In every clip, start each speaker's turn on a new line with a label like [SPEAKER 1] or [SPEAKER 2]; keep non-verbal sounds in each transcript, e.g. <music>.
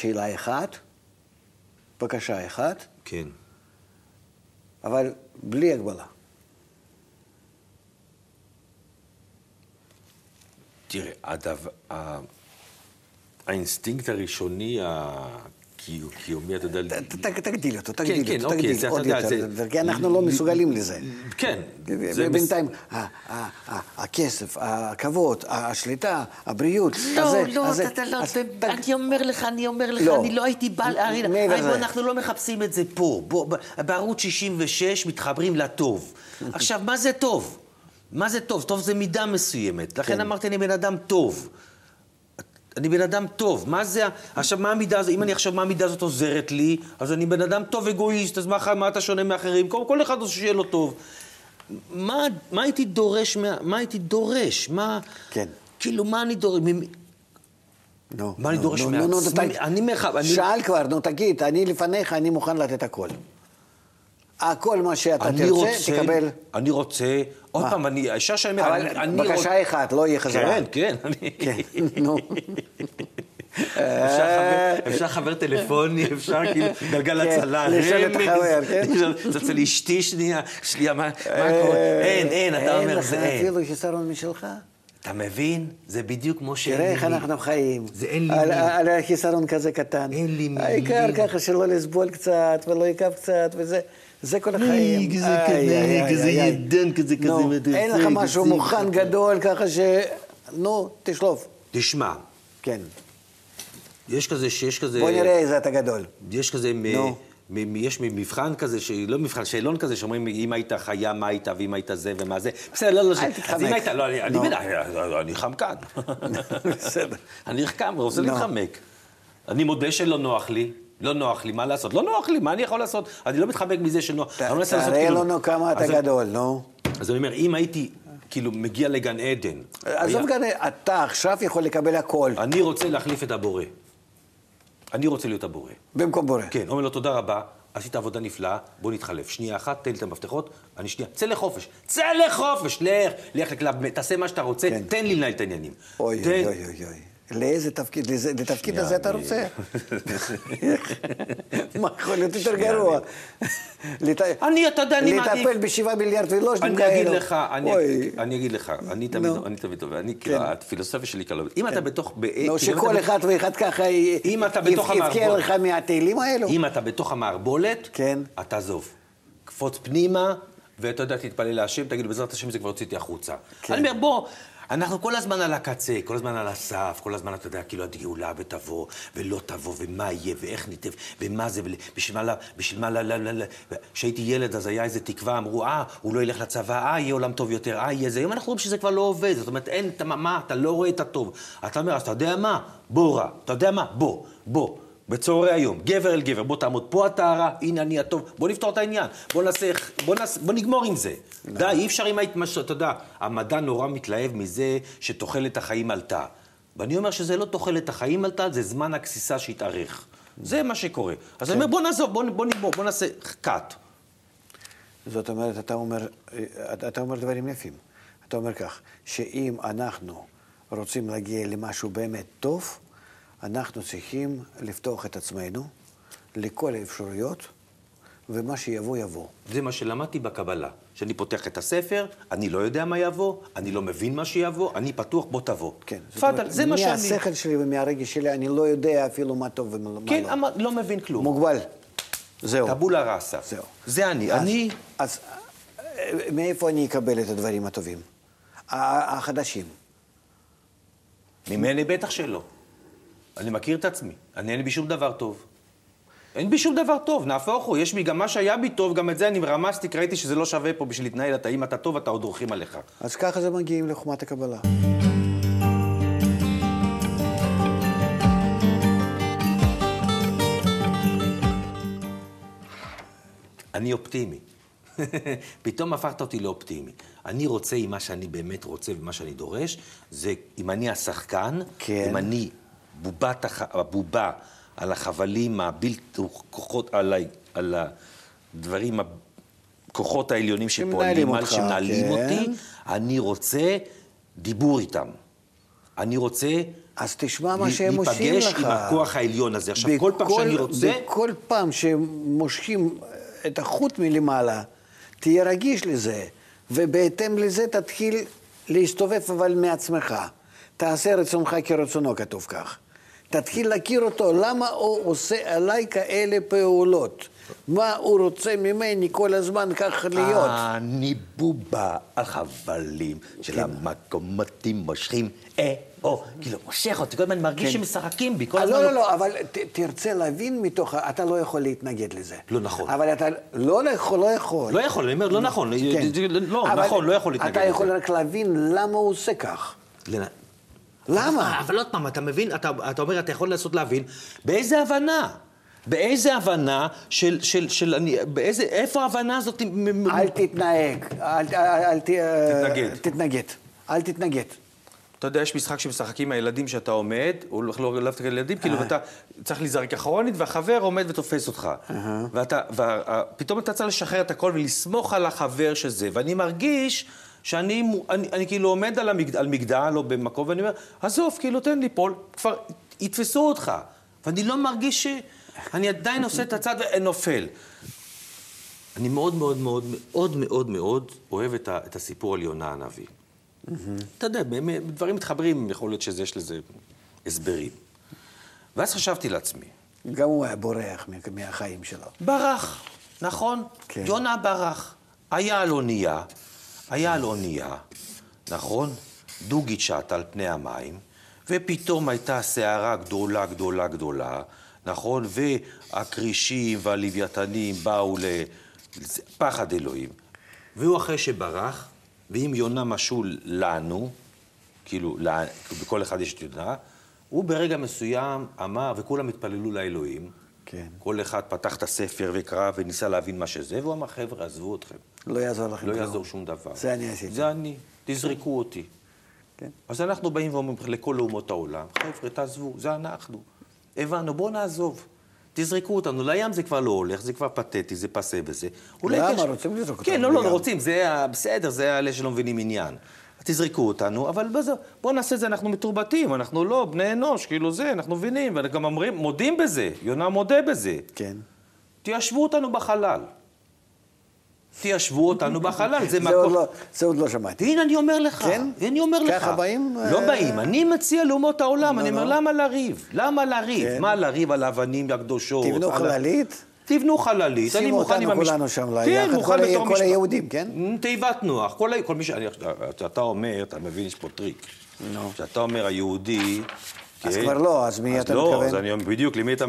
[SPEAKER 1] כשאלה אחת, בקשה אחת,
[SPEAKER 2] כן.
[SPEAKER 1] אבל בלי הגבלה.
[SPEAKER 2] תראה, הדבר, האינסטינקט הראשוני הקיומי, אתה יודע...
[SPEAKER 1] תגדיל אותו,
[SPEAKER 2] כן,
[SPEAKER 1] תגדיל
[SPEAKER 2] כן,
[SPEAKER 1] אותו,
[SPEAKER 2] אוקיי,
[SPEAKER 1] תגדיל עוד יותר, כי אנחנו לא מסוגלים לזה.
[SPEAKER 2] כן.
[SPEAKER 1] בינתיים, הכסף, הכבוד, השליטה, הבריאות,
[SPEAKER 3] לא, לא, אתה לא, אני אומר לך, אני אומר לך, אני לא הייתי בא... אנחנו לא מחפשים את זה פה. בערוץ 66 מתחברים לטוב. <laughs> עכשיו, מה זה טוב? מה זה טוב? טוב זה מידה מסוימת. לכן כן. אמרתי, אני בן אדם טוב. אני בן אדם טוב. מה זה... עכשיו, מה המידה הזאת? אם אני עכשיו, מה המידה הזאת עוזרת לי, אז אני בן אדם טוב אגואיסט, אז מה, מה אתה שונה מאחרים? כל, כל אחד רוצה שיהיה לו טוב. מה, מה הייתי דורש? מה, מה הייתי דורש? מה...
[SPEAKER 1] כן.
[SPEAKER 3] כאילו, מה אני דורש?
[SPEAKER 1] נו,
[SPEAKER 3] מה אני דורש מעצמי?
[SPEAKER 1] אני מרחב... שאל כבר, נו תגיד, אני לפניך, אני מוכן לתת הכל. הכל מה שאתה תרצה, רוצה, תקבל.
[SPEAKER 2] אני רוצה, עוד פעם, אני, האישה שאני אומר,
[SPEAKER 1] אני רוצה... בקשה אחת, לא יהיה חזרה.
[SPEAKER 2] כן, כן, אני... כן, נו. <laughs> אפשר חבר טלפוני, אפשר כאילו גלגל
[SPEAKER 1] כן,
[SPEAKER 2] הצלה.
[SPEAKER 1] לשאול את החבר, כן? <laughs>
[SPEAKER 2] אצל אשתי שנייה, שנייה, מה קורה? אין, אין, אתה אומר, זה אין.
[SPEAKER 1] אין לך אפילו חיסרון משלך?
[SPEAKER 2] אתה מבין? זה בדיוק כמו שאין
[SPEAKER 1] לי... תראה איך אנחנו חיים.
[SPEAKER 2] זה אין לי
[SPEAKER 1] מי. על החיסרון כזה קטן.
[SPEAKER 2] אין לי מי.
[SPEAKER 1] העיקר ככה שלא לסבול קצת, ולא יכאב קצת, וזה... זה כל החיים.
[SPEAKER 2] כזה כזה, כזה ידן כזה כזה.
[SPEAKER 1] אין לך משהו מוכן גדול ככה ש... נו, תשלוף.
[SPEAKER 2] תשמע.
[SPEAKER 1] כן.
[SPEAKER 2] יש כזה, שיש כזה...
[SPEAKER 1] בוא נראה איזה אתה גדול.
[SPEAKER 2] יש כזה... נו. יש מבחן כזה, לא מבחן, שאלון כזה, שאומרים, אם היית חיה, מה היית, ואם היית זה ומה זה. בסדר, לא, לא,
[SPEAKER 1] אל תתחמק.
[SPEAKER 2] אז אם היית, לא, אני בטח, אני חמקן. <laughs>
[SPEAKER 1] בסדר.
[SPEAKER 2] אני חכם, רוצה להתחמק. אני מודה שלא נוח לי. לא נוח לי, מה לעשות? לא נוח לי, מה אני יכול לעשות? אני לא מתחמק מזה שנוח.
[SPEAKER 1] תראה כאילו- לנו כמה אתה גדול, נו.
[SPEAKER 2] אז אני אומר, אם הייתי כאילו מגיע לגן עדן...
[SPEAKER 1] עזוב גן עדן, אתה עכשיו יכול לקבל הכל.
[SPEAKER 2] אני רוצה להחליף את הבורא. אני רוצה להיות הבורא.
[SPEAKER 1] במקום בורא.
[SPEAKER 2] כן, אומר לו, תודה רבה, עשית עבודה נפלאה, בוא נתחלף. שנייה אחת, תן לי את המפתחות, אני שנייה, צא לחופש. צא לחופש! לך, לך לקלאב, תעשה מה שאתה רוצה, כן. תן לי לנהל את העניינים.
[SPEAKER 1] אוי, אוי, אוי, אוי. לאיזה תפקיד, לתפקיד הזה אתה רוצה? <laughs> מה יכול להיות יותר גרוע?
[SPEAKER 2] אני, אתה יודע, אני
[SPEAKER 1] מעדיף... לטפל בשבעה מיליארד ולושנים
[SPEAKER 2] כאלו. אני אגיד לך, אני אגיד לך, אני תמיד טוב, אני כאילו, כן. הפילוסופיה שלי כאילו, אם אתה בתוך...
[SPEAKER 1] לא, שכל אחד ואחד ככה יבכה לך מהתהילים האלו.
[SPEAKER 2] אם אתה בתוך המערבולת,
[SPEAKER 1] כן.
[SPEAKER 2] אתה עזוב. קפוץ פנימה, ואתה יודע, תתפלל להשם, תגיד, בעזרת השם זה כבר הוצאתי החוצה. כן. אני אומר, בוא... אנחנו כל הזמן על הקצה, כל הזמן על הסף, כל הזמן, אתה יודע, כאילו הגאולה ותבוא, ולא תבוא, ומה יהיה, ואיך ניתב, ומה זה, ובשביל מה, בשביל מה, כשהייתי ילד אז היה איזה תקווה, אמרו, אה, הוא לא ילך לצבא, אה, יהיה עולם טוב יותר, אה, יהיה זה. היום אנחנו רואים שזה כבר לא עובד, זאת אומרת, אין, מה, אתה לא רואה את הטוב. אתה אומר, אז אתה יודע מה? בוא רע. אתה יודע מה? בוא, בוא. בצהרי היום, גבר אל גבר, בוא תעמוד פה הרע, הנה אני הטוב, בוא נפתור את העניין, בוא נעשה, בוא, נעשה, בוא נגמור עם זה. די, אי אפשר עם ההתמשכות, אתה יודע, המדע נורא מתלהב מזה שתוחלת החיים עלתה. ואני אומר שזה לא תוחלת החיים עלתה, זה זמן הגסיסה שהתארך. זה מה שקורה. אז אני אומר, בוא נעזוב, בוא, בוא נגמור, בוא נעשה cut.
[SPEAKER 1] זאת אומרת, אתה אומר, אתה אומר דברים יפים. אתה אומר כך, שאם אנחנו רוצים להגיע למשהו באמת טוב, אנחנו צריכים לפתוח את עצמנו לכל האפשרויות, ומה שיבוא, יבוא.
[SPEAKER 2] זה מה שלמדתי בקבלה. שאני פותח את הספר, אני לא יודע מה יבוא, אני לא מבין מה שיבוא, אני פתוח, בוא תבוא.
[SPEAKER 1] כן.
[SPEAKER 2] תפאדל, זה מה שאני...
[SPEAKER 1] מהשכל שלי ומהרגש שלי, אני לא יודע אפילו מה טוב ומה לא.
[SPEAKER 2] כן, לא מבין כלום.
[SPEAKER 1] מוגבל. זהו.
[SPEAKER 2] טבולה ראסה.
[SPEAKER 1] זהו.
[SPEAKER 2] זה אני.
[SPEAKER 1] אז,
[SPEAKER 2] אני...
[SPEAKER 1] אז מאיפה אני אקבל את הדברים הטובים? החדשים.
[SPEAKER 2] ממני בטח שלא. אני מכיר את עצמי, אני אין בי שום דבר טוב. אין בי שום דבר טוב, נהפוך הוא, יש בי גם מה שהיה בי טוב, גם את זה אני רמזתי, כי ראיתי שזה לא שווה פה בשביל להתנהל, אתה אם אתה טוב, אתה עוד דורכים עליך.
[SPEAKER 1] אז ככה זה מגיעים לחומת הקבלה.
[SPEAKER 2] אני אופטימי. <laughs> פתאום הפכת אותי לאופטימי. אני רוצה עם מה שאני באמת רוצה ומה שאני דורש, זה אם אני השחקן,
[SPEAKER 1] כן.
[SPEAKER 2] אם אני בובת הח... הבובה על החבלים הבלתי כוחות, על, ה... על הדברים, הכוחות העליונים שפועלים,
[SPEAKER 1] אותך,
[SPEAKER 2] שמנהלים
[SPEAKER 1] כן.
[SPEAKER 2] אותי, אני רוצה דיבור איתם. אני רוצה...
[SPEAKER 1] אז תשמע מה שהם עושים לך.
[SPEAKER 2] להיפגש עם הכוח העליון הזה. עכשיו, בכל, כל פעם שאני רוצה...
[SPEAKER 1] בכל פעם שמושכים את החוט מלמעלה, תהיה רגיש לזה, ובהתאם לזה תתחיל להסתובב אבל מעצמך. תעשה רצונך כרצונו, כתוב כך. תתחיל להכיר אותו, למה הוא עושה עליי כאלה פעולות? מה הוא רוצה ממני כל הזמן כך להיות?
[SPEAKER 2] אני בובה על חבלים של כן. המקומותים מושכים אה, או, כאילו, מושך אותי, כל הזמן מרגיש כן. שמשחקים בי, כל
[SPEAKER 1] אה,
[SPEAKER 2] הזמן...
[SPEAKER 1] לא, לא, לא, אבל תרצה להבין מתוך, אתה לא יכול להתנגד לזה.
[SPEAKER 2] לא נכון.
[SPEAKER 1] אבל אתה לא יכול, לא יכול.
[SPEAKER 2] לא יכול, אני אומר, לא נכון. כן. לא, נכון, לא יכול להתנגד
[SPEAKER 1] לזה. אתה יכול רק להבין למה הוא עושה כך. למה?
[SPEAKER 2] אבל עוד פעם, אתה מבין, אתה, אתה אומר, אתה יכול לנסות להבין, באיזה הבנה? באיזה הבנה של, של, של אני, באיזה, איפה ההבנה הזאת?
[SPEAKER 1] אל תתנהג, אל, אל, אל
[SPEAKER 2] תתנגד.
[SPEAKER 1] תתנגד, אל תתנגד.
[SPEAKER 2] אתה יודע, יש משחק שמשחקים עם הילדים שאתה עומד, הוא לא לאו דווקא ילדים, כאילו, ואתה צריך להיזרק אחרונית, והחבר עומד ותופס אותך. ואתה, ופתאום אתה צריך לשחרר את הכל ולסמוך על החבר שזה, ואני מרגיש... שאני אני, אני כאילו עומד על, המגד, על מגדל או במקום, ואני אומר, עזוב, כאילו, תן ליפול, כבר יתפסו אותך. ואני לא מרגיש ש... אני עדיין עושה את הצד ונופל. אני מאוד מאוד מאוד מאוד מאוד מאוד אוהב את, ה, את הסיפור על יונה הנביא. Mm-hmm. אתה יודע, דברים מתחברים, יכול להיות שיש לזה הסברים. ואז חשבתי לעצמי.
[SPEAKER 1] גם הוא היה בורח מהחיים שלו.
[SPEAKER 2] ברח, נכון. כן. יונה ברח. היה על אונייה, היה על אונייה, נכון? דוגית שט על פני המים, ופתאום הייתה סערה גדולה, גדולה, גדולה, נכון? והכרישים והלוויתנים באו לפחד אלוהים. והוא אחרי שברח, ואם יונה משול לנו, כאילו, בכל אחד יש את יונה, הוא ברגע מסוים אמר, וכולם התפללו לאלוהים.
[SPEAKER 1] כן.
[SPEAKER 2] כל אחד פתח את הספר וקרא וניסה להבין מה שזה, והוא אמר, חבר'ה, עזבו אתכם.
[SPEAKER 1] לא יעזור לכם
[SPEAKER 2] לא יעזור שום דבר.
[SPEAKER 1] זה אני עשיתי.
[SPEAKER 2] זה אני, תזרקו אותי. כן. אז אנחנו באים ואומרים לכל אומות העולם, חבר'ה, תעזבו, זה אנחנו. הבנו, בואו נעזוב. תזרקו אותנו. לים זה כבר לא הולך, זה כבר פתטי, זה פסה בזה.
[SPEAKER 1] למה? רוצים לזרוק אותנו.
[SPEAKER 2] כן, לא, לא, לא רוצים, זה בסדר, זה אלה שלא מבינים עניין. תזרקו אותנו, אבל בזה, בואו נעשה את זה, אנחנו מתורבתים, אנחנו לא בני אנוש, כאילו זה, אנחנו מבינים, וגם אומרים, מודים בזה, יונה מודה בזה.
[SPEAKER 1] כן.
[SPEAKER 2] תיישבו אותנו בחלל. תיישבו אותנו בחלל,
[SPEAKER 1] זה מקום... לא, זה עוד לא שמעתי.
[SPEAKER 2] הנה, אני אומר לך.
[SPEAKER 1] כן?
[SPEAKER 2] אני אומר לך.
[SPEAKER 1] ככה באים?
[SPEAKER 2] לא באים. אני מציע לאומות העולם, אני אומר, למה לריב? למה לריב? כן. מה לריב על האבנים הקדושות?
[SPEAKER 1] תבנו חללית?
[SPEAKER 2] תבנו חללית.
[SPEAKER 1] שימו אותנו כולנו שם כן, ליחד, כל היהודים, כן?
[SPEAKER 2] תיבת נוח, כל מי ש... כשאתה אומר, אתה מבין, יש פה טריק. כשאתה אומר היהודי...
[SPEAKER 1] אז כבר לא, אז מי אתה
[SPEAKER 2] לא, מתכוון? אז אני אומר, בדיוק, למי אתה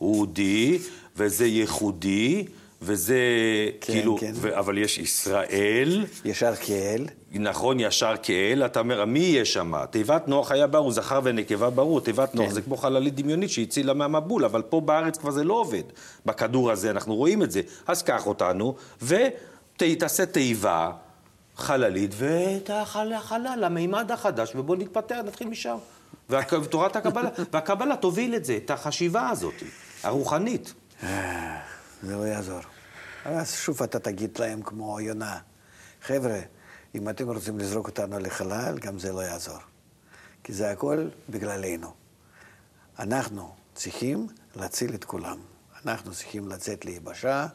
[SPEAKER 2] יהודי, וזה ייחודי. וזה כן, כאילו, כן. ו, אבל יש ישראל.
[SPEAKER 1] ישר כאל.
[SPEAKER 2] נכון, ישר כאל. אתה אומר, מי יהיה שם? תיבת נוח היה ברור, זכר ונקבה ברור. תיבת כן. נוח זה כמו חללית דמיונית שהצילה מהמבול, אבל פה בארץ כבר זה לא עובד. בכדור הזה, אנחנו רואים את זה. אז קח אותנו, ותעשה תיבה חללית, ואת החלל, המימד החדש, ובואו נתפתח, נתחיל משם. ותורת הקבלה, והקבלה תוביל את זה, את החשיבה הזאת, הרוחנית.
[SPEAKER 1] זה לא יעזור. אז שוב אתה תגיד להם כמו יונה, חבר'ה, אם אתם רוצים לזרוק אותנו לחלל, גם זה לא יעזור. כי זה הכל בגללנו. אנחנו צריכים להציל את כולם. אנחנו צריכים לצאת ליבשה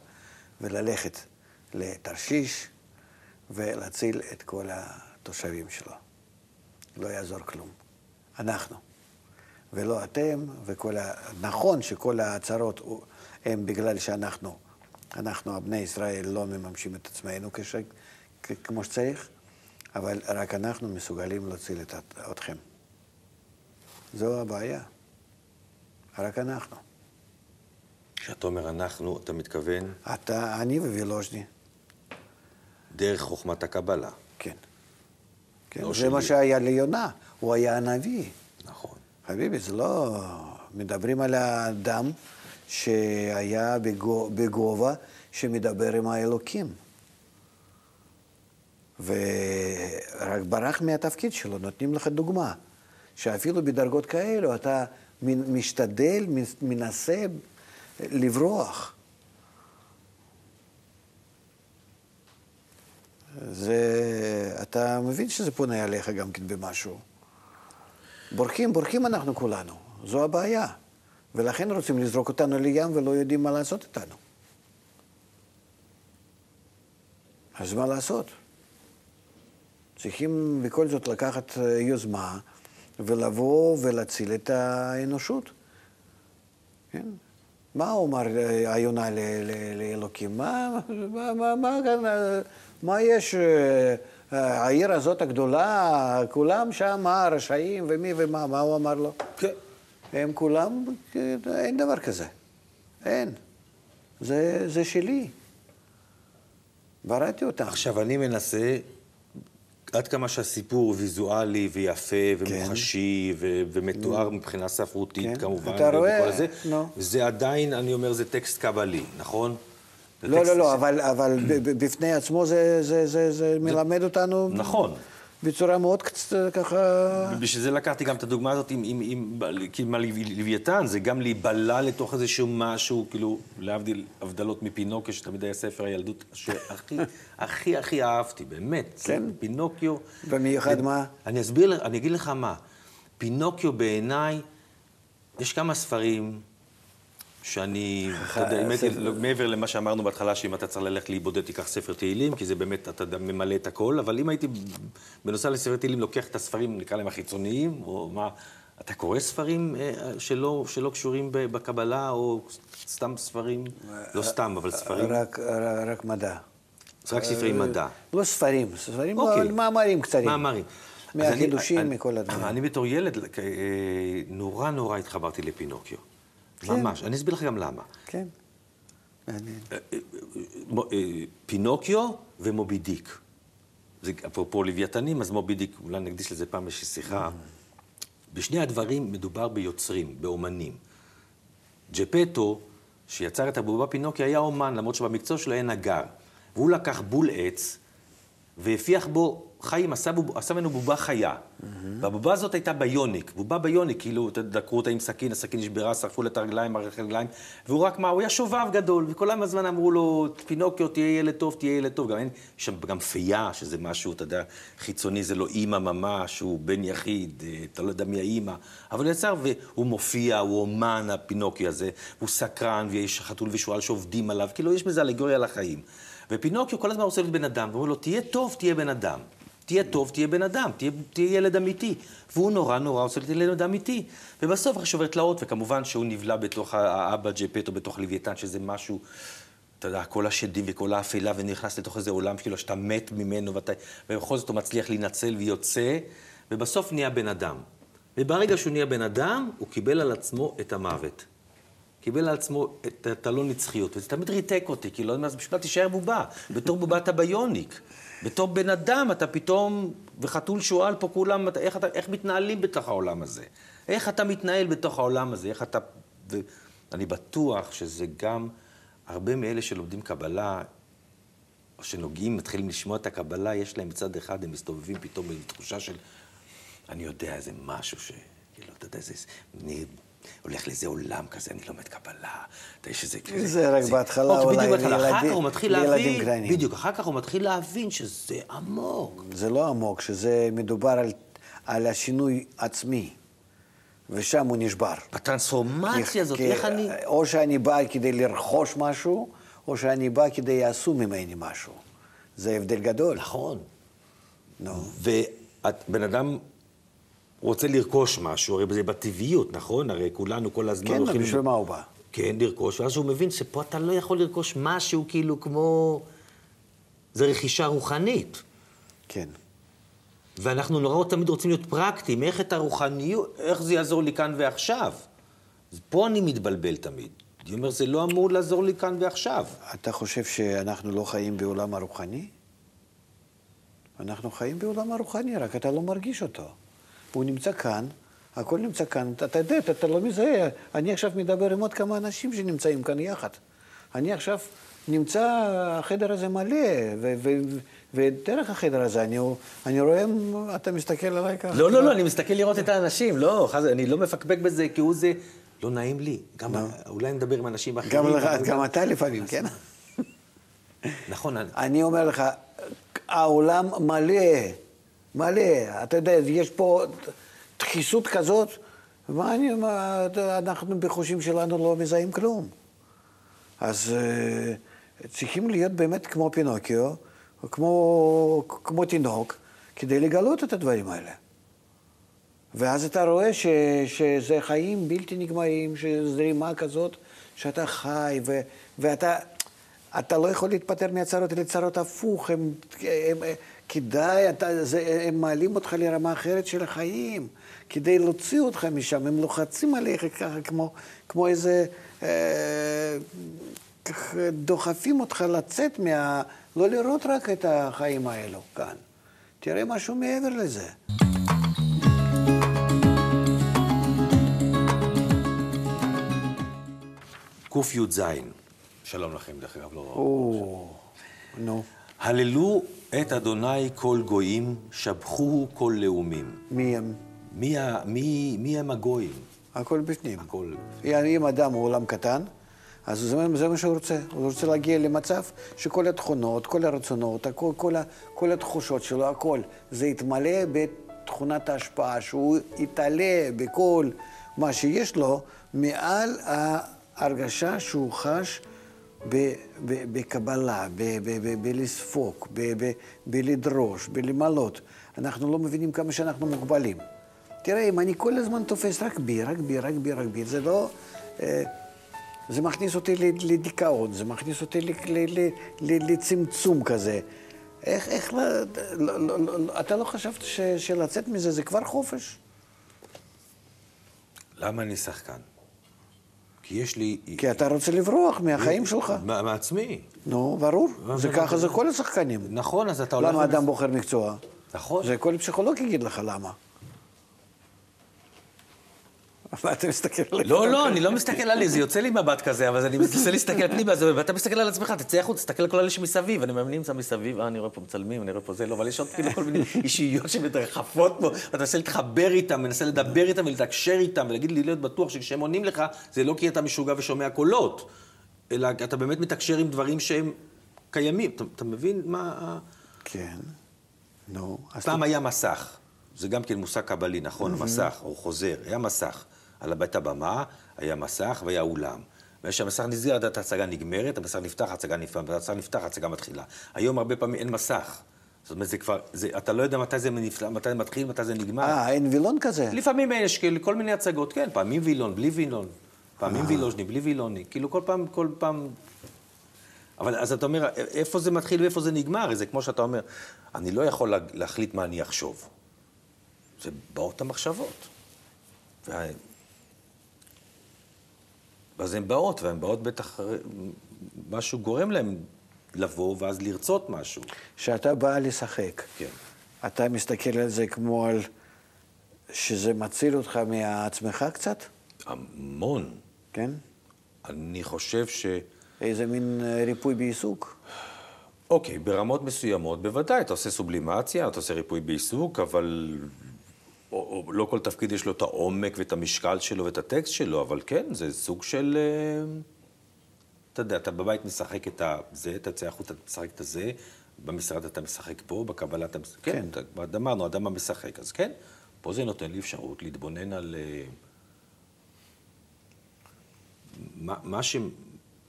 [SPEAKER 1] וללכת לתרשיש ולהציל את כל התושבים שלו. לא יעזור כלום. אנחנו. ולא אתם, וכל ה... נכון שכל ההצהרות הם בגלל שאנחנו, אנחנו, בני ישראל, לא מממשים את עצמנו כש... כמו שצריך, אבל רק אנחנו מסוגלים להציל את... אתכם. זו הבעיה. רק אנחנו.
[SPEAKER 2] כשאתה אומר אנחנו, אתה מתכוון?
[SPEAKER 1] אתה, אני ווילוז'ני.
[SPEAKER 2] דרך חוכמת הקבלה.
[SPEAKER 1] כן. כן, לא זה שלי. מה שהיה ליונה, הוא היה הנביא.
[SPEAKER 2] נכון.
[SPEAKER 1] חביבי, זה לא... מדברים על האדם שהיה בגובה שמדבר עם האלוקים. ורק ברח מהתפקיד שלו, נותנים לך דוגמה, שאפילו בדרגות כאלו אתה משתדל, מנסה לברוח. זה, אתה מבין שזה פונה עליך גם כן במשהו. בורחים, בורחים אנחנו כולנו, זו הבעיה. ולכן רוצים לזרוק אותנו לים ולא יודעים מה לעשות איתנו. אז מה לעשות? צריכים בכל זאת לקחת אה, יוזמה ולבוא ולהציל את האנושות. כן? מה אומר אה, היונה לאלוקים? מה, מה, מה, מה, מה יש? אה, העיר הזאת הגדולה, כולם שם רשעים ומי ומה, מה הוא אמר לו? כן. הם כולם, אין דבר כזה. אין. זה, זה שלי. בראתי אותם.
[SPEAKER 2] עכשיו, אני מנסה, עד כמה שהסיפור ויזואלי ויפה ומוחשי כן. ו- ומתואר mm. מבחינה ספרותית, כן. כמובן,
[SPEAKER 1] אתה רואה?
[SPEAKER 2] זה, no. זה עדיין, אני אומר, זה טקסט קבלי, נכון?
[SPEAKER 1] לא. לא, לא, אבל, אבל בפני עצמו זה, זה, זה, זה מלמד אותנו...
[SPEAKER 2] נכון.
[SPEAKER 1] בצורה מאוד קצת ככה...
[SPEAKER 2] בשביל זה לקחתי גם את הדוגמה הזאת עם, עם, עם, עם לוויתן, זה גם להיבלע לתוך איזשהו משהו, כאילו, להבדיל הבדלות מפינוקיו, שתמיד היה ספר הילדות שהכי, <laughs> הכי, הכי אהבתי, באמת.
[SPEAKER 1] כן?
[SPEAKER 2] פינוקיו...
[SPEAKER 1] במיוחד מה?
[SPEAKER 2] אני אסביר, אני אגיד לך מה. פינוקיו בעיניי, יש כמה ספרים שאני, אתה יודע, לא, מעבר למה שאמרנו בהתחלה, שאם אתה צריך ללכת להיבודד, תיקח ספר תהילים, כי זה באמת, אתה ממלא את הכל, אבל אם הייתי, בנוסף לספר תהילים, לוקח את הספרים, נקרא להם החיצוניים, או מה, אתה קורא ספרים אה, שלא, שלא קשורים בקבלה, או סתם ספרים, לא סתם, אבל ספרים?
[SPEAKER 1] רק, רק מדע.
[SPEAKER 2] רק ספרי מדע.
[SPEAKER 1] לא ספרים, ספרים, אוקיי. מאמרים קצרים.
[SPEAKER 2] מאמרים.
[SPEAKER 1] מהחידושים, מכל הדברים.
[SPEAKER 2] אני בתור ילד אה, נורא נורא התחברתי לפינוקיו. כן. ממש. אני אסביר לך גם למה.
[SPEAKER 1] כן.
[SPEAKER 2] מעניין. אה, אה, אה, פינוקיו ומובי דיק. זה אפרופו לוויתנים, אז מובי דיק, אולי נקדיש לזה פעם איזושהי שיחה. בשני הדברים מדובר ביוצרים, באומנים. ג'פטו, שיצר את הבובה פינוקי, היה אומן, למרות שבמקצוע שלו היה נגר. והוא לקח בול עץ והפיח בו חיים עשה, בוב, עשה ממנו בובה חיה. Mm-hmm. והבובה הזאת הייתה ביוניק. בובה ביוניק, כאילו, דקרו אותה עם סכין, הסכין נשברה, שרפו לה את הרגליים, מערכת הרגליים, והוא רק מה, הוא היה שובב גדול, וכל הזמן אמרו לו, פינוקיו, תהיה ילד טוב, תהיה ילד טוב. גם אין, שם גם פייה, שזה משהו, אתה יודע, חיצוני, זה לא אימא ממש, הוא בן יחיד, אה, אתה לא יודע מי האימא. אבל הוא יצר, והוא מופיע, הוא אומן, הפינוקיו הזה, הוא סקרן, ויש חתול ושועל שעובדים עליו, כאילו, יש בזה אלגוריה לחיים. ופינוקיו כל הזמן רוצה להיות בן אדם, ואומר לו, תהיה טוב, תהיה בן אדם. תהיה טוב, תהיה בן אדם, תהיה, תהיה ילד אמיתי. והוא נורא נורא רוצה להיות ילד אמיתי. ובסוף אחרי שובר תלאות, וכמובן שהוא נבלע בתוך האבא ג'פטו, בתוך לוויתן, שזה משהו, אתה יודע, כל השדים וכל האפלה, ונכנס לתוך איזה עולם כאילו שאתה מת ממנו, ואתה, ובכל זאת הוא מצליח להינצל ויוצא, ובסוף נהיה בן אדם. וברגע שהוא נהיה בן אדם, הוא קיבל על עצמו את המוות. קיבל על עצמו את הלא נצחיות, וזה תמיד ריתק אותי, כי לא יודע מה זה בשביל תישאר בובה. בתור בובה אתה ביוניק. בתור בן אדם אתה פתאום, וחתול שועל פה כולם, איך, אתה, איך מתנהלים בתוך העולם הזה? איך אתה מתנהל בתוך העולם הזה? איך אתה... ואני בטוח שזה גם הרבה מאלה שלומדים קבלה, או שנוגעים, מתחילים לשמוע את הקבלה, יש להם מצד אחד, הם מסתובבים פתאום עם תחושה של, אני יודע איזה משהו ש... כאילו, אתה יודע, זה... הולך לאיזה עולם כזה, אני לומד קבלה, יש איזה כזה...
[SPEAKER 1] זה רק בהתחלה, אולי
[SPEAKER 2] לילדים אחר כך הוא מתחיל להבין, בדיוק, אחר כך הוא מתחיל להבין שזה עמוק.
[SPEAKER 1] זה לא עמוק, שזה מדובר על, על השינוי עצמי, ושם הוא נשבר.
[SPEAKER 2] בטרנספורמציה הזאת, איך אני...
[SPEAKER 1] או שאני בא כדי לרכוש משהו, או שאני בא כדי יעשו ממני משהו. זה הבדל גדול.
[SPEAKER 2] נכון. נו. ובן אדם רוצה לרכוש משהו, הרי זה בטבעיות, נכון? הרי כולנו כל הזמן
[SPEAKER 1] כן, הולכים... כן, בשביל מה הוא בא?
[SPEAKER 2] כן, לרכוש, ואז הוא מבין שפה אתה לא יכול לרכוש משהו כאילו כמו... זה רכישה רוחנית.
[SPEAKER 1] כן.
[SPEAKER 2] ואנחנו נורא תמיד רוצים להיות פרקטיים, איך את הרוחניות, איך זה יעזור לי כאן ועכשיו. פה אני מתבלבל תמיד. אני אומר, זה לא אמור לעזור לי כאן ועכשיו.
[SPEAKER 1] אתה חושב שאנחנו לא חיים בעולם הרוחני? אנחנו חיים בעולם הרוחני, רק אתה לא מרגיש אותו. הוא נמצא כאן, הכל נמצא כאן, אתה יודע, אתה, לא מזהה. אני עכשיו מדבר עם עוד כמה אנשים שנמצאים כאן יחד. אני עכשיו נמצא, החדר הזה מלא, ודרך החדר הזה אני, אני רואה, אתה מסתכל עליי ככה.
[SPEAKER 2] לא, לא, לא, אני מסתכל לראות את האנשים, לא, אני לא מפקפק בזה כי הוא זה, לא נעים לי. גם, אולי נדבר עם אנשים אחרים.
[SPEAKER 1] גם, לך, גם אתה לפעמים, כן?
[SPEAKER 2] נכון.
[SPEAKER 1] אני אומר לך, העולם מלא. מלא. אתה יודע, יש פה דחיסות כזאת, מה אני, מה, אנחנו בחושים שלנו לא מזהים כלום. אז uh, צריכים להיות באמת כמו פינוקיו, כמו, כמו תינוק, כדי לגלות את הדברים האלה. ואז אתה רואה ש, שזה חיים בלתי נגמרים, שזו זרימה כזאת, שאתה חי, ו, ואתה אתה לא יכול להתפטר מהצרות, אלה צרות הפוך, הם, הם, הם, כדאי, אתה, זה, הם מעלים אותך לרמה אחרת של החיים, כדי להוציא אותך משם, הם לוחצים עליך ככה, כמו, כמו איזה, אה, ככה דוחפים אותך לצאת מה... לא לראות רק את החיים האלו כאן, תראה משהו מעבר לזה.
[SPEAKER 2] קי"ז, שלום לכם, דרך אגב, לא...
[SPEAKER 1] או, נו.
[SPEAKER 2] הללו את אדוני כל גויים, שבחוהו כל לאומים.
[SPEAKER 1] מי הם?
[SPEAKER 2] מי, מי, מי הם הגויים?
[SPEAKER 1] הכל בפנים.
[SPEAKER 2] הכל...
[SPEAKER 1] אם אדם הוא עולם קטן, אז זה, זה מה שהוא רוצה. הוא רוצה להגיע למצב שכל התכונות, כל הרצונות, הכל, כל, כל התחושות שלו, הכל, זה יתמלא בתכונת ההשפעה, שהוא יתעלה בכל מה שיש לו, מעל ההרגשה שהוא חש בקבלה, בלספוק, בלדרוש, בלמלות. אנחנו לא מבינים כמה שאנחנו מוגבלים. תראה, אם אני כל הזמן תופס רק בי, רק בי, רק בי, רק בי, זה לא... אה, זה מכניס אותי לדיכאון, זה מכניס אותי לצמצום כזה. איך, איך, לא, לא, לא, לא, אתה לא חשבת ש, שלצאת מזה זה כבר חופש?
[SPEAKER 2] למה אני שחקן? כי יש לי...
[SPEAKER 1] כי אתה רוצה לברוח מהחיים שלך.
[SPEAKER 2] מעצמי.
[SPEAKER 1] נו, ברור. זה ככה זה כל השחקנים.
[SPEAKER 2] נכון, אז אתה הולך...
[SPEAKER 1] למה אדם בוחר מקצוע?
[SPEAKER 2] נכון.
[SPEAKER 1] זה כל פסיכולוג יגיד לך למה. מה אתה מסתכל עליי?
[SPEAKER 2] לא, לא, אני לא מסתכל עלי, זה יוצא לי מבט כזה, אבל אני מנסה להסתכל פנימה, ואתה מסתכל על עצמך, תצא החוצה, תסתכל על כל אלה שמסביב, אני מאמין נמצא מסביב, אה, אני רואה פה מצלמים, אני רואה פה זה, לא, אבל יש עוד כאילו כל מיני אישיות שמתרחפות פה, ואתה מנסה להתחבר איתם, מנסה לדבר איתם ולתקשר איתם, ולהגיד לי להיות בטוח שכשהם עונים לך, זה לא כי אתה משוגע ושומע קולות, אלא אתה באמת מתקשר עם דברים שהם קיימים. אתה מבין מה...
[SPEAKER 1] כן, נו.
[SPEAKER 2] פעם היה מסך. זה גם כן מושג קבלי, נכון? מסך, או חוזר, היה מסך. על בית הבמה, היה מסך והיה אולם. וכשהמסך נסגר, ידעת ההצגה נגמרת, המסך נפתח, ההצגה נפתחת, המסך נפתח, ההצגה מתחילה. היום הרבה פעמים אין מסך. זאת אומרת, זה כבר, זה, אתה לא יודע מתי זה, נפתח, מתי זה מתחיל, מתי זה נגמר.
[SPEAKER 1] אה, אין וילון כזה?
[SPEAKER 2] לפעמים יש כאילו כל מיני הצגות, כן, פעמים וילון, בלי וילון. פעמים וילוז'ני, בלי וילוני. כאילו כל פעם, כל פעם... אבל אז אתה אומר, איפה זה מתחיל ואיפה זה נגמר? זה כמו שאתה אומר, אני לא יכול להחליט מה אני אחשוב. זה באות המחשבות. ואז הן באות, והן באות בטח, משהו גורם להן לבוא ואז לרצות משהו.
[SPEAKER 1] כשאתה בא לשחק,
[SPEAKER 2] כן.
[SPEAKER 1] אתה מסתכל על זה כמו על שזה מציל אותך מעצמך קצת?
[SPEAKER 2] המון.
[SPEAKER 1] כן?
[SPEAKER 2] אני חושב ש...
[SPEAKER 1] איזה מין אה, ריפוי בעיסוק?
[SPEAKER 2] אוקיי, ברמות מסוימות, בוודאי, אתה עושה סובלימציה, אתה עושה ריפוי בעיסוק, אבל או, או לא כל תפקיד יש לו את העומק ואת המשקל שלו ואת הטקסט שלו, אבל כן, זה סוג של... אה, אתה יודע, אתה בבית משחק את הזה, אתה יוצא החוצה, אתה משחק את הזה, במשרד אתה משחק פה, בקבלה אתה משחק... כן, כן. אמרנו, אדם המשחק, אז כן, פה זה נותן לי אפשרות להתבונן על... אה, מה, מה, ש,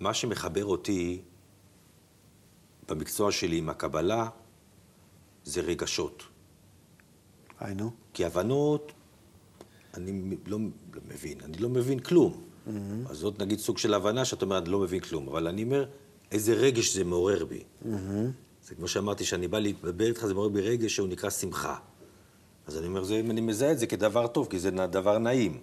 [SPEAKER 2] מה שמחבר אותי במקצוע שלי עם הקבלה זה רגשות.
[SPEAKER 1] היינו?
[SPEAKER 2] כי הבנות, אני לא, לא מבין, אני לא מבין כלום. Mm-hmm. אז זאת נגיד סוג של הבנה שאת אומרת, אני לא מבין כלום. אבל אני אומר, איזה רגש זה מעורר בי. Mm-hmm. זה כמו שאמרתי, שאני בא לדבר איתך, זה מעורר בי רגש שהוא נקרא שמחה. אז אני אומר, זה, אני מזהה את זה כדבר טוב, כי זה דבר נעים.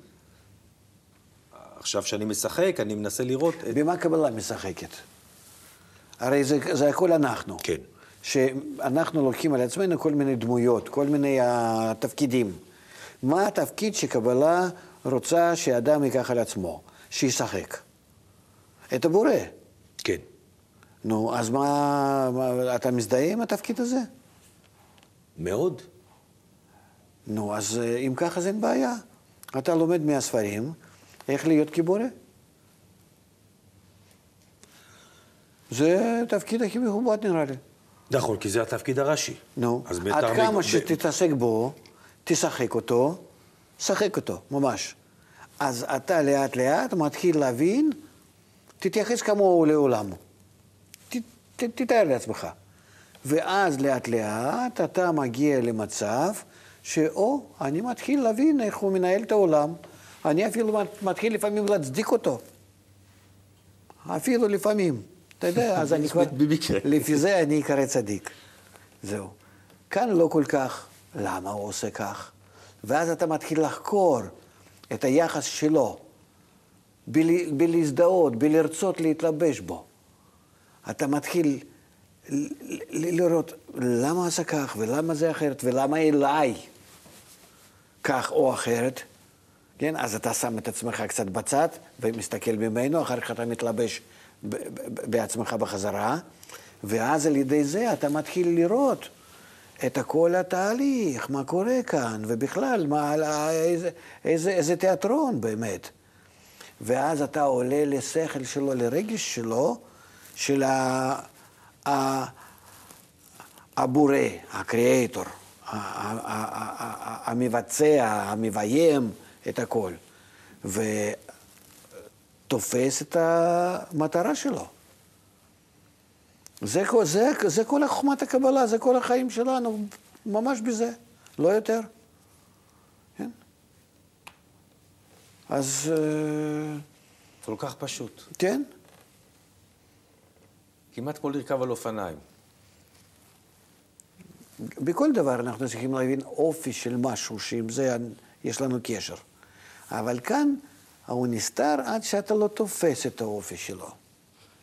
[SPEAKER 2] עכשיו שאני משחק, אני מנסה לראות...
[SPEAKER 1] במה קבלה משחקת? הרי זה, זה הכל אנחנו.
[SPEAKER 2] כן.
[SPEAKER 1] שאנחנו לוקחים על עצמנו כל מיני דמויות, כל מיני uh, תפקידים. מה התפקיד שקבלה רוצה שאדם ייקח על עצמו, שישחק? את הבורא.
[SPEAKER 2] כן.
[SPEAKER 1] נו, אז מה, מה, אתה מזדהה עם התפקיד הזה?
[SPEAKER 2] מאוד.
[SPEAKER 1] נו, אז אה, אם ככה זה אין בעיה. אתה לומד מהספרים איך להיות כבורא. זה התפקיד הכי מכובד נראה לי.
[SPEAKER 2] נכון, כי זה התפקיד הראשי.
[SPEAKER 1] נו, עד כמה שתתעסק בו, תשחק אותו, שחק אותו, ממש. אז אתה לאט לאט מתחיל להבין, תתייחס כמוהו לעולם. ת, ת, תתאר לעצמך. ואז לאט לאט אתה מגיע למצב שאו, אני מתחיל להבין איך הוא מנהל את העולם. אני אפילו מתחיל לפעמים להצדיק אותו. אפילו לפעמים. אתה יודע, <laughs> אז אני כבר... לפי זה אני אקרא צדיק. זהו. כאן לא כל כך, למה הוא עושה כך? ואז אתה מתחיל לחקור את היחס שלו, בלהזדהות, בלרצות להתלבש בו. אתה מתחיל לראות למה עשה כך, ולמה זה אחרת, ולמה אליי כך או אחרת. כן, אז אתה שם את עצמך קצת בצד ומסתכל ממנו, אחר כך אתה מתלבש בעצמך בחזרה, ואז על ידי זה אתה מתחיל לראות את כל התהליך, מה קורה כאן, ובכלל, מה, איזה, איזה, איזה תיאטרון באמת. ואז אתה עולה לשכל שלו, לרגש שלו, של ה, ה, הבורא, הקריאטור, המבצע, המביים את הכל. ותופס את המטרה שלו. זה, זה, זה כל חוכמת הקבלה, זה כל החיים שלנו, ממש בזה, לא יותר. כן? אז... אה,
[SPEAKER 2] כל כך פשוט.
[SPEAKER 1] כן.
[SPEAKER 2] כמעט כמו לרכב על אופניים.
[SPEAKER 1] בכל דבר אנחנו צריכים להבין אופי של משהו, שעם זה יש לנו קשר. אבל כאן הוא נסתר עד שאתה לא תופס את האופי שלו.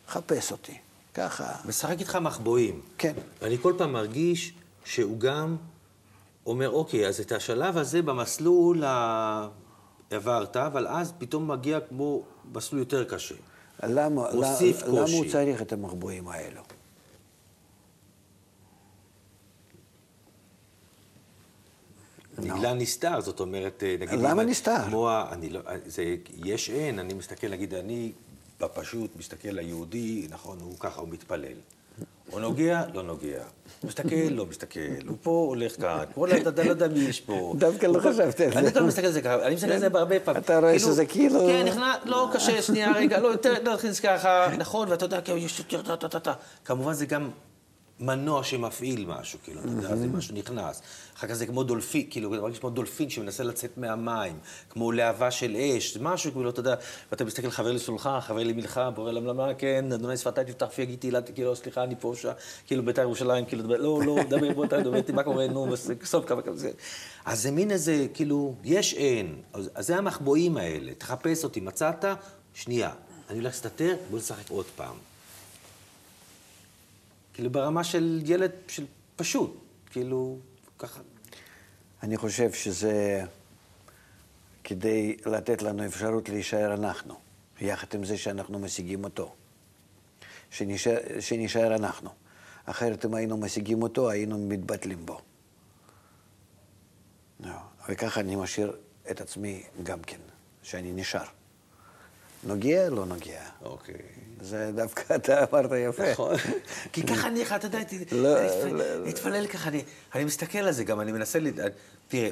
[SPEAKER 1] חפש אותי. ככה.
[SPEAKER 2] משחק איתך מחבואים.
[SPEAKER 1] כן.
[SPEAKER 2] ואני כל פעם מרגיש שהוא גם אומר, אוקיי, אז את השלב הזה במסלול ה... עברת, אבל אז פתאום מגיע כמו מסלול יותר קשה.
[SPEAKER 1] למה. למה הוא צריך את המחבואים האלו?
[SPEAKER 2] נגלה נסתר, זאת אומרת,
[SPEAKER 1] אה, נגיד... למה נסתר?
[SPEAKER 2] כמו ה... אני לא... זה יש אין, אני מסתכל, נגיד, אני בפשוט מסתכל ליהודי, נכון, הוא ככה, הוא מתפלל. הוא נוגע, לא נוגע. מסתכל, לא מסתכל. הוא פה, הולך כאן. פה, אתה לא יודע מי יש פה.
[SPEAKER 1] דווקא לא חשבתי על זה.
[SPEAKER 2] אני לא מסתכל על זה ככה, אני מסתכל על זה בהרבה פעמים.
[SPEAKER 1] אתה רואה כאילו- שזה כאילו...
[SPEAKER 2] כן, נכנס, לא, קשה, שנייה, רגע, לא, יותר, לא נכנס ככה, נכון, ואתה יודע, טה-טה-טה. כמובן זה גם מנוע שמפעיל משהו, כאילו, אתה יודע, זה משהו נכנס. אחר כך זה כמו דולפין, כאילו, זה מרגיש כמו דולפין שמנסה לצאת מהמים, כמו להבה של אש, זה משהו, כאילו, אתה יודע, ואתה מסתכל, חבר לסולחה, חבר למלך, בורא למלמה, כן, אדוני שפתי תפתח פי אגיד תהילה, כאילו, סליחה, אני פה, ש... כאילו, בית"ר ירושלים, כאילו, לא, לא, דבר, בוא, אתה דבר, מה קורה, נו, בסוף כמה כזה. אז זה מין איזה, כאילו, יש אין. אז זה המחבואים האלה, תחפש אותי, מצאת, שנייה, אני הולך להסתתר, בוא נשחק עוד פעם. כאילו ברמה של ילד, של פשוט, כאילו, ככה.
[SPEAKER 1] אני חושב שזה כדי לתת לנו אפשרות להישאר אנחנו, יחד עם זה שאנחנו משיגים אותו. שנשאר, שנשאר אנחנו. אחרת אם היינו משיגים אותו, היינו מתבטלים בו. וככה אני משאיר את עצמי גם כן, שאני נשאר. נוגע, לא נוגע.
[SPEAKER 2] אוקיי.
[SPEAKER 1] זה דווקא <laughs> אתה אמרת יפה.
[SPEAKER 2] נכון. <laughs> כי ככה אני, אתה יודע, לא, להתפלל לא. ככה, אני מסתכל על זה גם, אני מנסה, תראה,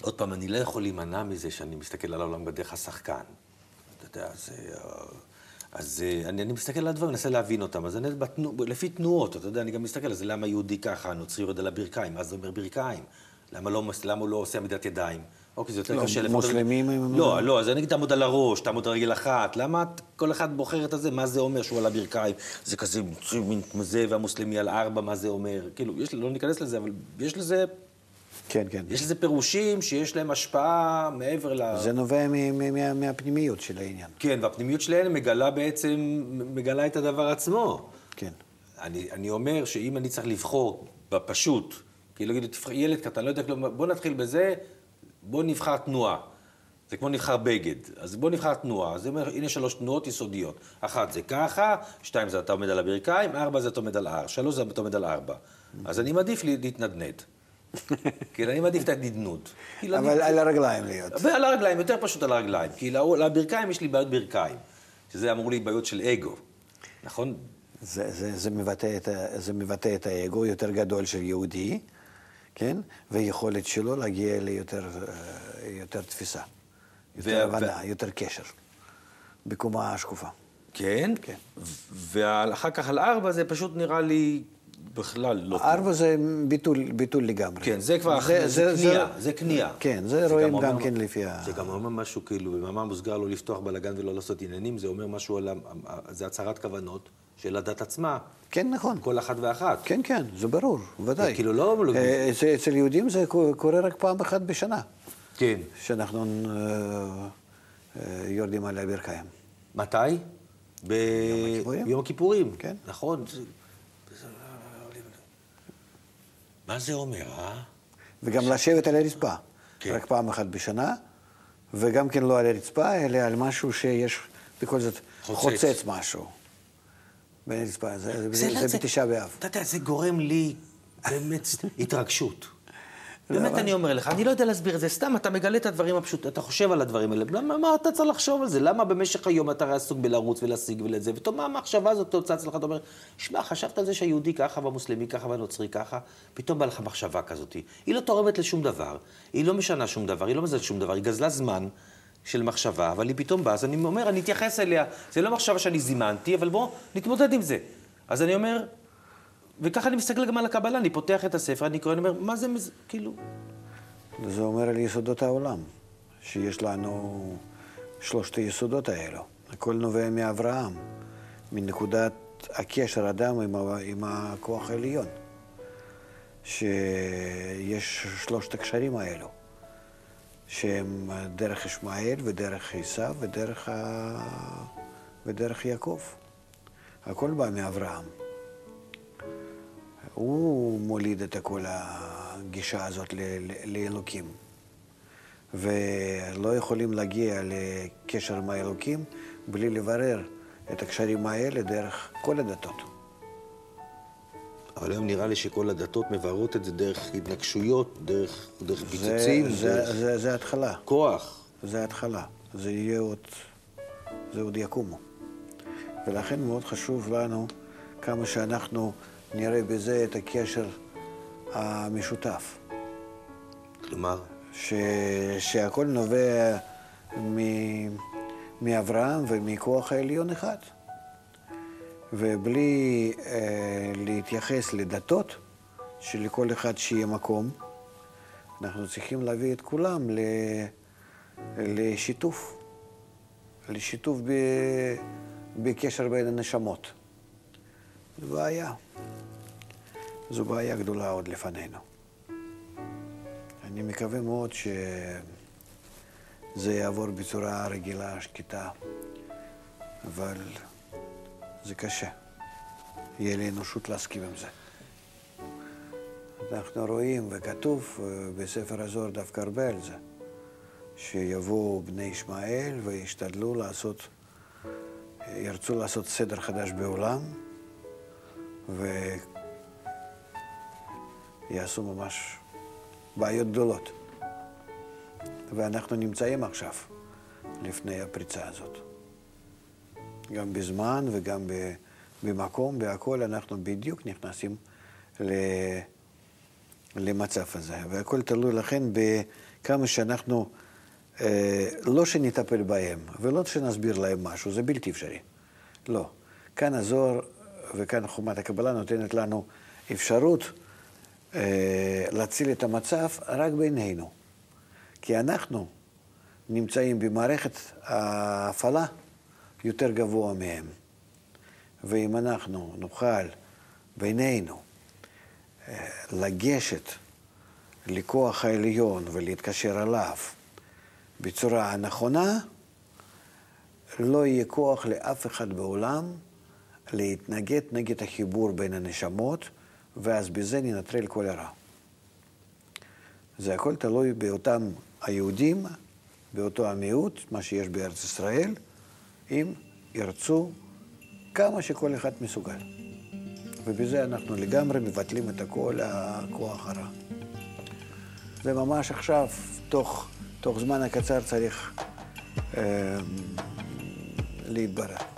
[SPEAKER 2] עוד פעם, אני לא יכול להימנע מזה שאני מסתכל על העולם בדרך השחקן. אתה יודע, זה... אז אה, אני, אני מסתכל על הדברים, מנסה להבין אותם. אז אני, בתנו, לפי תנועות, אתה יודע, אני גם מסתכל על זה, למה יהודי ככה, הנוצרי יורד על הברכיים, מה זה אומר ברכיים? למה, לא, למה הוא לא עושה עמידת ידיים? אוקיי, זה יותר
[SPEAKER 1] לא,
[SPEAKER 2] קשה.
[SPEAKER 1] מוסלמים
[SPEAKER 2] הם... לא, לא, אז אני אגיד תעמוד על הראש, תעמוד על רגל אחת. למה כל אחד בוחר את הזה? מה זה אומר שהוא על הברכיים? זה כזה מין זה, והמוסלמי על ארבע, מה זה אומר? כאילו, יש, לא ניכנס לזה, אבל יש לזה...
[SPEAKER 1] כן, כן.
[SPEAKER 2] יש לזה פירושים שיש להם השפעה מעבר ל...
[SPEAKER 1] זה נובע מהפנימיות של העניין.
[SPEAKER 2] כן, והפנימיות שלהם מגלה בעצם, מגלה את הדבר עצמו.
[SPEAKER 1] כן.
[SPEAKER 2] אני, אני אומר שאם אני צריך לבחור בפשוט, כאילו, ילד קטן, לא יודע כלום, בוא נתחיל בזה, בוא נבחר תנועה. זה כמו נבחר בגד. אז בוא נבחר תנועה. זה אומר, הנה שלוש תנועות יסודיות. אחת זה ככה, שתיים זה אתה עומד על הברכיים, ארבע זה אתה עומד על הר, שלוש זה אתה עומד על ארבע. אז אני מעדיף להתנדנד. <laughs> כאילו, אני מעדיף את הנדנוד.
[SPEAKER 1] אבל על הרגליים להיות.
[SPEAKER 2] ועל הרגליים, יותר פשוט על הרגליים. כי לברכיים יש לי בעיות ברכיים. שזה אמור לי בעיות של אגו, נכון?
[SPEAKER 1] זה, זה, זה, מבטא את, זה מבטא את האגו יותר גדול של יהודי. כן? ויכולת שלו להגיע ליותר יותר תפיסה, יותר הבנה, יותר קשר, בקומה השקופה.
[SPEAKER 2] כן?
[SPEAKER 1] כן.
[SPEAKER 2] ואחר כך על ארבע זה פשוט נראה לי בכלל לא...
[SPEAKER 1] ארבע זה ביטול, ביטול לגמרי.
[SPEAKER 2] כן, זה כבר, זה, זה, זה קנייה, זה, זה קנייה.
[SPEAKER 1] כן, זה, זה רואים גם, גם כן לפי ה...
[SPEAKER 2] זה גם אומר משהו, כאילו, במאמר מוסגר לא לפתוח בלאגן ולא לעשות עניינים, זה אומר משהו על... זה הצהרת כוונות של הדת עצמה.
[SPEAKER 1] כן, נכון.
[SPEAKER 2] כל אחת ואחת.
[SPEAKER 1] כן, כן, זה ברור, ודאי.
[SPEAKER 2] כאילו לא...
[SPEAKER 1] אה, זה, אצל יהודים זה קורה רק פעם אחת בשנה.
[SPEAKER 2] כן.
[SPEAKER 1] שאנחנו אה, אה, יורדים על הברכיים.
[SPEAKER 2] מתי? ביום הכיפורים.
[SPEAKER 1] כן.
[SPEAKER 2] נכון. מה זה אומר, אה?
[SPEAKER 1] וגם לשבת על הרצפה. כן. רק פעם אחת בשנה, וגם כן לא על הרצפה, אלא על משהו שיש בכל זאת חוצץ, חוצץ משהו. הרצפה, זה, זה, זה, זה בתשעה באב.
[SPEAKER 2] אתה יודע, זה גורם לי באמת התרגשות. <laughs> באמת אני אומר לך, אני לא יודע להסביר את זה, סתם אתה מגלה את הדברים הפשוטים, אתה חושב על הדברים האלה, למה מה אתה צריך לחשוב על זה? למה במשך היום אתה עסוק בלרוץ ולהשיג ולזה? ופתאום מה המחשבה הזאת תוצץ לך, אתה אומר, שמע, חשבת על זה שהיהודי ככה והמוסלמי ככה והנוצרי ככה? פתאום בא לך מחשבה כזאת. היא לא תורמת לשום דבר, היא לא משנה שום דבר, היא לא מזלת שום דבר, היא גזלה זמן. של מחשבה, אבל היא פתאום באה, אז אני אומר, אני אתייחס אליה. זה לא מחשבה שאני זימנתי, אבל בואו נתמודד עם זה. אז אני אומר, וככה אני מסתכל גם על הקבלה, אני פותח את הספר, אני קורא, אני אומר, מה זה, כאילו...
[SPEAKER 1] זה אומר על יסודות העולם, שיש לנו שלושת היסודות האלו. הכל נובע מאברהם, מנקודת הקשר אדם עם, עם הכוח העליון. שיש שלושת הקשרים האלו, שהם דרך ישמעאל ודרך עשיו ודרך, ה... ודרך יעקב. הכל בא מאברהם. הוא מוליד את כל הגישה הזאת לאלוקים. ולא יכולים להגיע לקשר עם האלוקים בלי לברר את הקשרים האלה דרך כל הדתות.
[SPEAKER 2] אבל היום נראה לי שכל הדתות מבררות את זה דרך התנגשויות, דרך, דרך פיצוצים.
[SPEAKER 1] זה, דרך... זה, זה, זה התחלה.
[SPEAKER 2] כוח.
[SPEAKER 1] זה התחלה. זה יהיה עוד... זה עוד יקומו. ולכן מאוד חשוב לנו כמה שאנחנו נראה בזה את הקשר המשותף.
[SPEAKER 2] כלומר?
[SPEAKER 1] ש... שהכל נובע מ... מאברהם ומכוח העליון אחד. ובלי אה, להתייחס לדתות, שלכל אחד שיהיה מקום, אנחנו צריכים להביא את כולם ל... לשיתוף, לשיתוף ב... בקשר בין הנשמות. זו בעיה. זו בעיה גדולה עוד לפנינו. אני מקווה מאוד שזה יעבור בצורה רגילה, שקטה, אבל זה קשה. יהיה לי אנושות להסכים עם זה. אנחנו רואים, וכתוב אה, בספר הזוהר דווקא הרבה על זה, שיבואו בני ישמעאל וישתדלו לעשות, ירצו לעשות סדר חדש בעולם, ויעשו ממש בעיות גדולות. ואנחנו נמצאים עכשיו לפני הפריצה הזאת. גם בזמן וגם במקום, בהכל אנחנו בדיוק נכנסים למצב הזה. והכל תלוי לכן בכמה שאנחנו, אה, לא שנטפל בהם ולא שנסביר להם משהו, זה בלתי אפשרי. לא. כאן הזוהר וכאן חומת הקבלה נותנת לנו אפשרות אה, להציל את המצב רק בינינו. כי אנחנו נמצאים במערכת ההפעלה יותר גבוה מהם. ואם אנחנו נוכל בינינו אה, לגשת לכוח העליון ולהתקשר אליו בצורה הנכונה, לא יהיה כוח לאף אחד בעולם להתנגד נגד החיבור בין הנשמות, ואז בזה ננטרל כל הרע. זה הכל תלוי באותם היהודים, באותו המיעוט, מה שיש בארץ ישראל, אם ירצו כמה שכל אחד מסוגל. ובזה אנחנו לגמרי מבטלים את כל הכוח הרע. זה ממש עכשיו, תוך, תוך זמן הקצר צריך אה, להתברר.